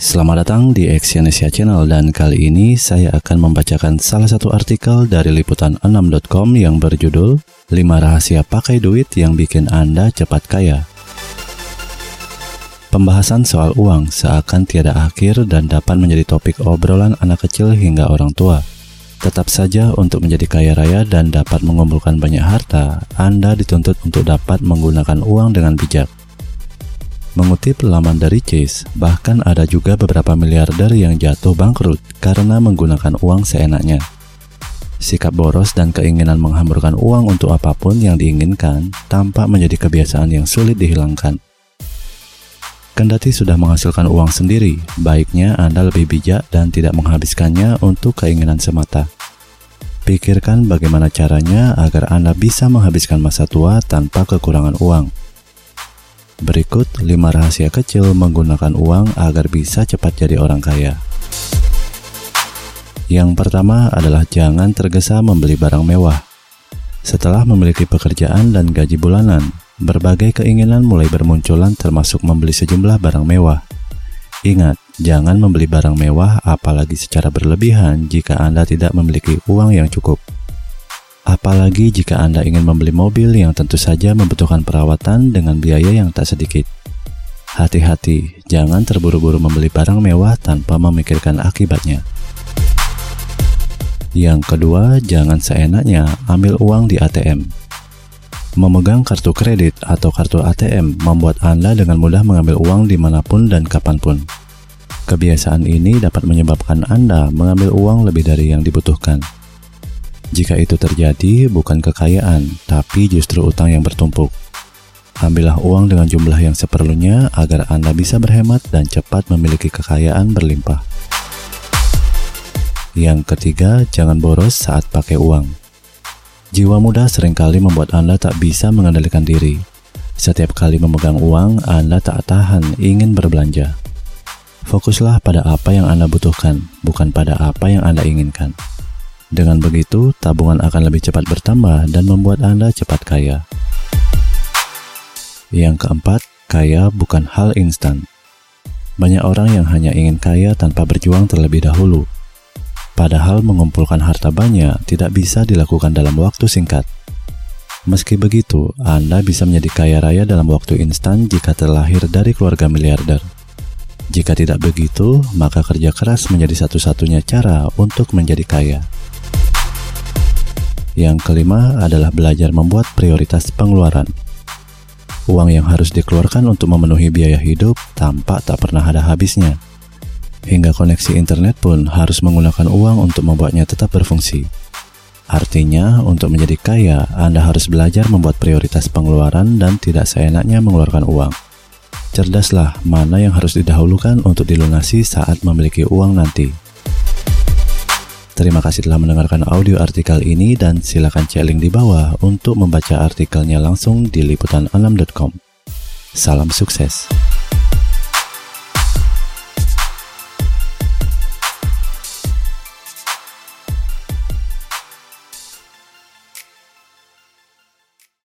Selamat datang di Exyonesia Channel dan kali ini saya akan membacakan salah satu artikel dari liputan6.com yang berjudul 5 rahasia pakai duit yang bikin Anda cepat kaya. Pembahasan soal uang seakan tiada akhir dan dapat menjadi topik obrolan anak kecil hingga orang tua. Tetap saja untuk menjadi kaya raya dan dapat mengumpulkan banyak harta, Anda dituntut untuk dapat menggunakan uang dengan bijak. Mengutip laman dari Chase, bahkan ada juga beberapa miliarder yang jatuh bangkrut karena menggunakan uang seenaknya. Sikap boros dan keinginan menghamburkan uang untuk apa pun yang diinginkan tampak menjadi kebiasaan yang sulit dihilangkan. Kendati sudah menghasilkan uang sendiri, baiknya Anda lebih bijak dan tidak menghabiskannya untuk keinginan semata. Pikirkan bagaimana caranya agar Anda bisa menghabiskan masa tua tanpa kekurangan uang Berikut 5 rahasia kecil menggunakan uang agar bisa cepat jadi orang kaya. Yang pertama adalah jangan tergesa membeli barang mewah. Setelah memiliki pekerjaan dan gaji bulanan, berbagai keinginan mulai bermunculan termasuk membeli sejumlah barang mewah. Ingat, jangan membeli barang mewah apalagi secara berlebihan jika Anda tidak memiliki uang yang cukup. Apalagi jika Anda ingin membeli mobil yang tentu saja membutuhkan perawatan dengan biaya yang tak sedikit. Hati-hati, jangan terburu-buru membeli barang mewah tanpa memikirkan akibatnya. Yang kedua, jangan seenaknya ambil uang di ATM. Memegang kartu kredit atau kartu ATM membuat Anda dengan mudah mengambil uang di mana pun dan kapan pun. Kebiasaan ini dapat menyebabkan Anda mengambil uang lebih dari yang dibutuhkan. Jika itu terjadi, bukan kekayaan, tapi justru utang yang bertumpuk. Ambillah uang dengan jumlah yang seperlunya agar Anda bisa berhemat dan cepat memiliki kekayaan berlimpah. Yang ketiga, jangan boros saat pakai uang. Jiwa muda sering kali membuat Anda tak bisa mengendalikan diri. Setiap kali memegang uang, Anda tak tahan ingin berbelanja. Fokuslah pada apa yang Anda butuhkan, bukan pada apa yang Anda inginkan. Dengan begitu, tabungan akan lebih cepat bertambah dan membuat Anda cepat kaya. Yang keempat, kaya bukan hal instan. Banyak orang yang hanya ingin kaya tanpa berjuang terlebih dahulu. Padahal mengumpulkan harta banyak tidak bisa dilakukan dalam waktu singkat. Meski begitu, Anda bisa menjadi kaya raya dalam waktu instan jika terlahir dari keluarga miliarder. Jika tidak begitu, maka kerja keras menjadi satu-satunya cara untuk menjadi kaya. Yang kelima adalah belajar membuat prioritas pengeluaran. Uang yang harus dikeluarkan untuk memenuhi biaya hidup tampak tak pernah ada habisnya. Hingga koneksi internet pun harus menggunakan uang untuk membuatnya tetap berfungsi. Artinya, untuk menjadi kaya, Anda harus belajar membuat prioritas pengeluaran dan tidak seenaknya mengeluarkan uang. Cerdaslah mana yang harus didahulukan untuk dilunasi saat memiliki uang nanti. Terima kasih telah mendengarkan audio artikel ini dan silakan cek link di bawah untuk membaca artikelnya langsung di liputan6.com. Salam sukses.